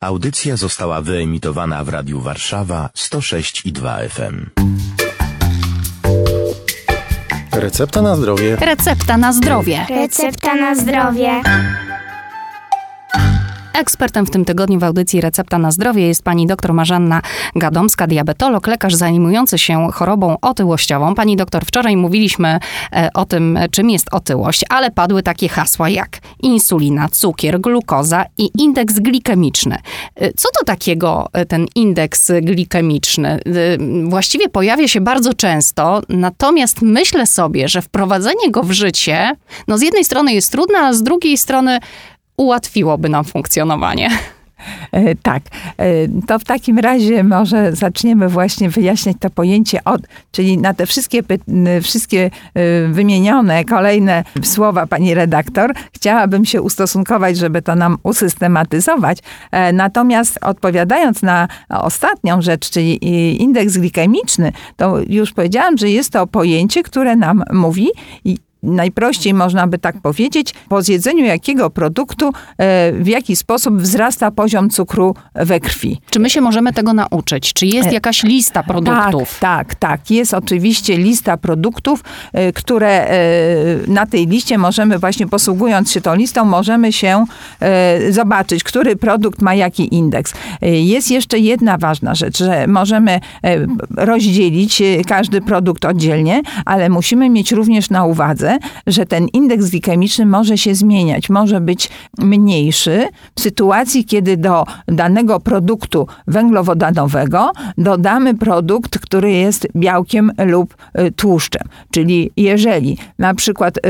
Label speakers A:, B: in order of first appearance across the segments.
A: Audycja została wyemitowana w Radiu Warszawa 106 i 2 FM.
B: Recepta na zdrowie.
C: Recepta na zdrowie.
D: Recepta na zdrowie.
C: Ekspertem w tym tygodniu w audycji Recepta na zdrowie jest pani dr Marzanna Gadomska, diabetolog, lekarz zajmujący się chorobą otyłościową. Pani doktor, wczoraj mówiliśmy e, o tym, czym jest otyłość, ale padły takie hasła jak insulina, cukier, glukoza i indeks glikemiczny. E, Co to takiego e, ten indeks glikemiczny? Właściwie pojawia się bardzo często, natomiast myślę sobie, że wprowadzenie go w życie, no z jednej strony jest trudne, a z drugiej strony ułatwiłoby nam funkcjonowanie.
E: E, Tak, E, to w takim razie może zaczniemy właśnie wyjaśniać to pojęcie od, czyli na te wszystkie, wszystkie e, wymienione kolejne słowa pani redaktor, chciałabym się ustosunkować, żeby to nam usystematyzować. Natomiast odpowiadając na ostatnią rzecz, czyli indeks glikemiczny, to już powiedziałam, że jest to pojęcie, które nam mówi Najprościej można by tak powiedzieć, po zjedzeniu jakiego produktu, e, w jaki sposób wzrasta poziom cukru we krwi.
C: Czy my się możemy tego nauczyć? Czy jest jakaś lista produktów?
E: Tak, tak, tak. Jest oczywiście lista produktów, e, które e, na tej liście możemy właśnie posługując się tą listą, możemy się e, zobaczyć, który produkt ma jaki indeks. E, Jest jeszcze jedna ważna rzecz, że możemy e, rozdzielić e, każdy produkt oddzielnie, ale musimy mieć również na uwadze, że ten indeks glikemiczny może się zmieniać, może być mniejszy w sytuacji, kiedy do danego produktu węglowodanowego dodamy produkt, który jest białkiem lub y, tłuszczem. Czyli jeżeli na przykład y,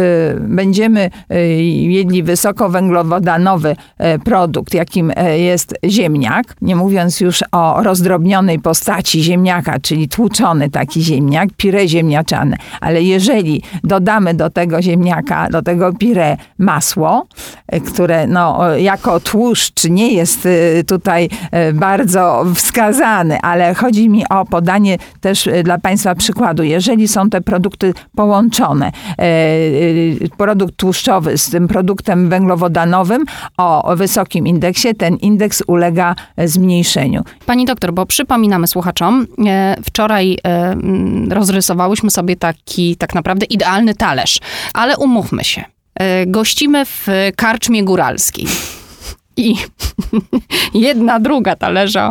E: będziemy y, jedli wysokowęglowodanowy produkt, jakim jest ziemniak, nie mówiąc już o rozdrobnionej postaci ziemniaka, czyli tłuczony taki ziemniak, pire ziemniaczane, ale jeżeli dodamy do tego ziemniaka, do tego pire masło, y, które no, jako tłuszcz nie jest y, tutaj y, bardzo wskazany, ale chodzi mi o podanie też dla Państwa przykładu. Jeżeli są te produkty połączone, produkt tłuszczowy z tym produktem węglowodanowym o wysokim indeksie, ten indeks ulega e, zmniejszeniu.
C: Pani doktor, bo przypominamy słuchaczom, e, wczoraj e, rozrysowałyśmy sobie taki tak naprawdę idealny talerz, ale umówmy się. E, Gościmy w karczmie góralskiej i jedna druga talerza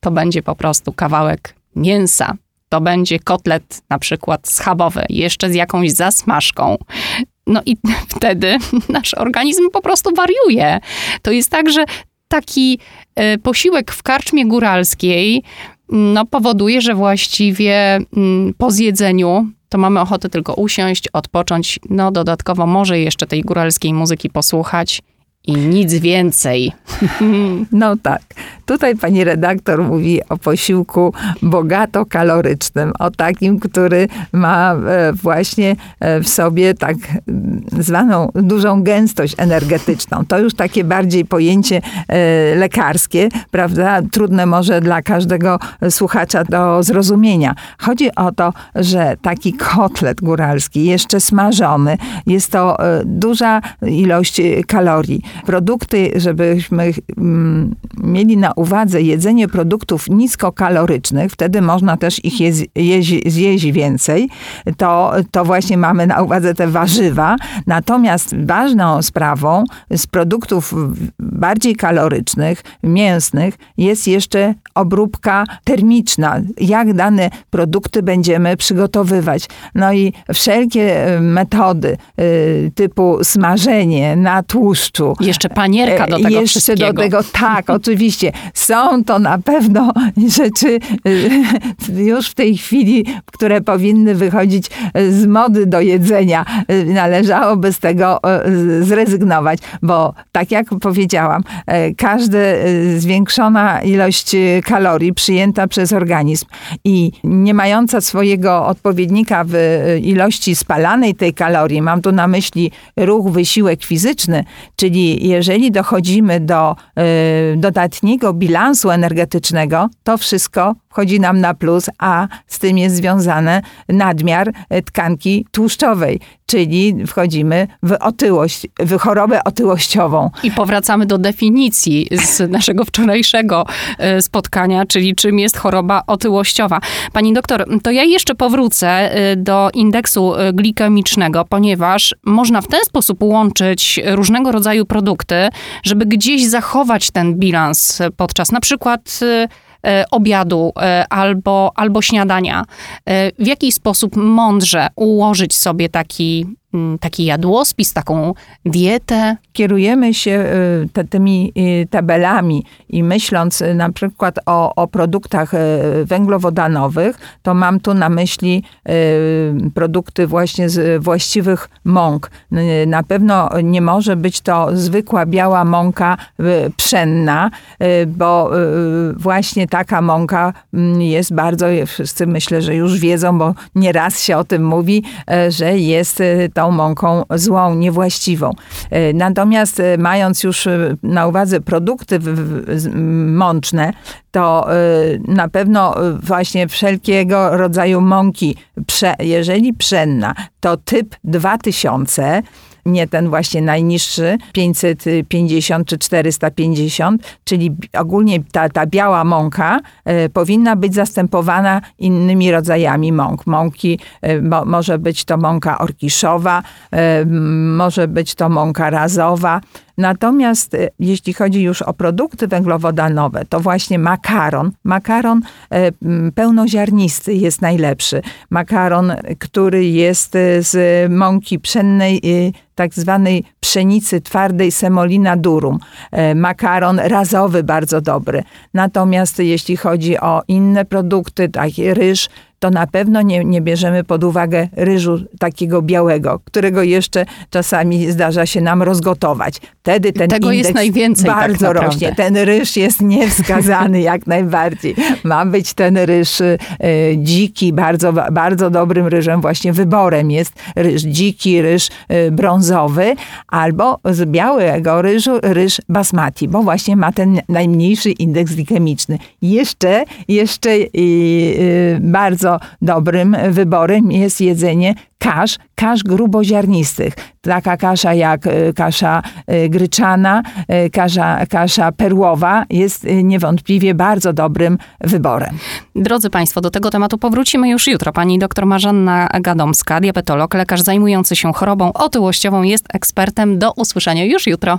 C: to będzie po prostu kawałek mięsa. To będzie kotlet na przykład schabowy, jeszcze z jakąś zasmażką. No i wtedy nasz organizm po prostu wariuje. To jest tak, że taki e, posiłek w karczmie góralskiej no, powoduje, że właściwie mm, po zjedzeniu to mamy ochotę tylko usiąść, odpocząć, no dodatkowo może jeszcze tej góralskiej muzyki posłuchać i nic więcej.
E: No tak. Tutaj pani redaktor mówi o posiłku bogato kalorycznym, o takim, który ma e, właśnie e, w sobie tak mm, zwaną dużą gęstość energetyczną. To już takie bardziej pojęcie e, lekarskie, prawda? Trudne może dla każdego słuchacza do zrozumienia. Chodzi o to, że taki kotlet góralski, jeszcze smażony, jest to duża ilość kalorii. Produkty, żebyśmy mm, mieli na uwadze jedzenie produktów niskokalorycznych, wtedy można też ich jeź, jeź, zjeść więcej, to, to właśnie mamy na uwadze te warzywa. Natomiast ważną sprawą z produktów bardziej kalorycznych, mięsnych, jest jeszcze obróbka termiczna. Jak dane produkty będziemy przygotowywać. No i wszelkie e, metody y, typu smażenie na tłuszczu,
C: Jeszcze panierka do tego
E: E, jeszcze
C: wszystkiego.
E: do tego, tak, oczywiście. Są to na pewno rzeczy y, już w tej chwili, które powinny wychodzić z mody do jedzenia. Należałoby z tego zrezygnować, bo tak jak powiedziałam, każda zwiększona ilość kalorii przyjęta przez organizm i nie mająca swojego odpowiednika w ilości spalanej tej kalorii, mam tu na myśli ruch, wysiłek fizyczny, czyli jeżeli dochodzimy do y, dodatniego bilansu energetycznego, to wszystko wchodzi nam na plus, a z tym jest związany nadmiar e, tkanki tłuszczowej, czyli wchodzimy w otyłość, w chorobę otyłościową.
C: I powracamy do definicji z naszego wczorajszego e, spotkania, czyli czym jest choroba otyłościowa. Pani doktor, to ja jeszcze powrócę e, do indeksu glikemicznego, ponieważ można w ten sposób łączyć różnego rodzaju produkty, żeby gdzieś zachować ten bilans podczas na przykład obiadu e, albo, albo śniadania. E, W jaki sposób mądrze ułożyć sobie taki, taki jadłospis, taką dietę?
E: kierujemy się y, te, tymi y, tabelami i myśląc y, na przykład o, o produktach węglowodanowych, to mam tu na myśli produkty właśnie z właściwych mąk. Na pewno nie może być to zwykła biała mąka pszenna, bo właśnie taka mąka mm, jest bardzo, wszyscy myślę, że już wiedzą, bo nieraz się o tym mówi, że jest y, mąką złą, niewłaściwą. Y, Natomiast y, mając już y, na uwadze produkty mączne, to na pewno właśnie wszelkiego rodzaju mąki, jeżeli pszenna, to typ 2000, nie ten właśnie najniższy, 550 czy 450, czyli ogólnie ta, ta biała mąka e, powinna być zastępowana innymi rodzajami mąk. Mąki, e, mo, może być to mąka orkiszowa, m, może być to mąka razowa. Natomiast e, jeśli chodzi już o produkty węglowodanowe, to właśnie makaron. Makaron e, pełnoziarnisty jest najlepszy. Makaron, który jest e, z mąki pszennej, e, tak zwanej pszenicy twardej semolina durum. E, Makaron razowy bardzo dobry. Natomiast jeśli chodzi o inne produkty, taki ryż, to na pewno nie, nie bierzemy pod uwagę ryżu takiego białego, którego jeszcze czasami zdarza się nam rozgotować. Wtedy ten
C: Tego jest
E: indeks
C: najwięcej tak
E: bardzo
C: naprawdę.
E: rośnie. Ten ryż jest niewskazany jak najbardziej. Ma być ten ryż y, dziki, bardzo, bardzo dobrym ryżem, właśnie wyborem jest ryż dziki, ryż y, brązowy, albo z białego ryżu ryż basmati, bo właśnie ma ten najmniejszy indeks glikemiczny. Jeszcze, jeszcze y, y, bardzo dobrym wyborem jest jedzenie kasz, kasz gruboziarnistych. Taka kasza jak y, kasza y, gryczana, y, kasza, kasza perłowa jest niewątpliwie bardzo dobrym wyborem.
C: Drodzy Państwo, do tego tematu powrócimy już jutro. Pani dr Marzanna Gadomska, diabetolog, lekarz zajmujący się chorobą otyłościową, jest ekspertem. Do usłyszenia już jutro.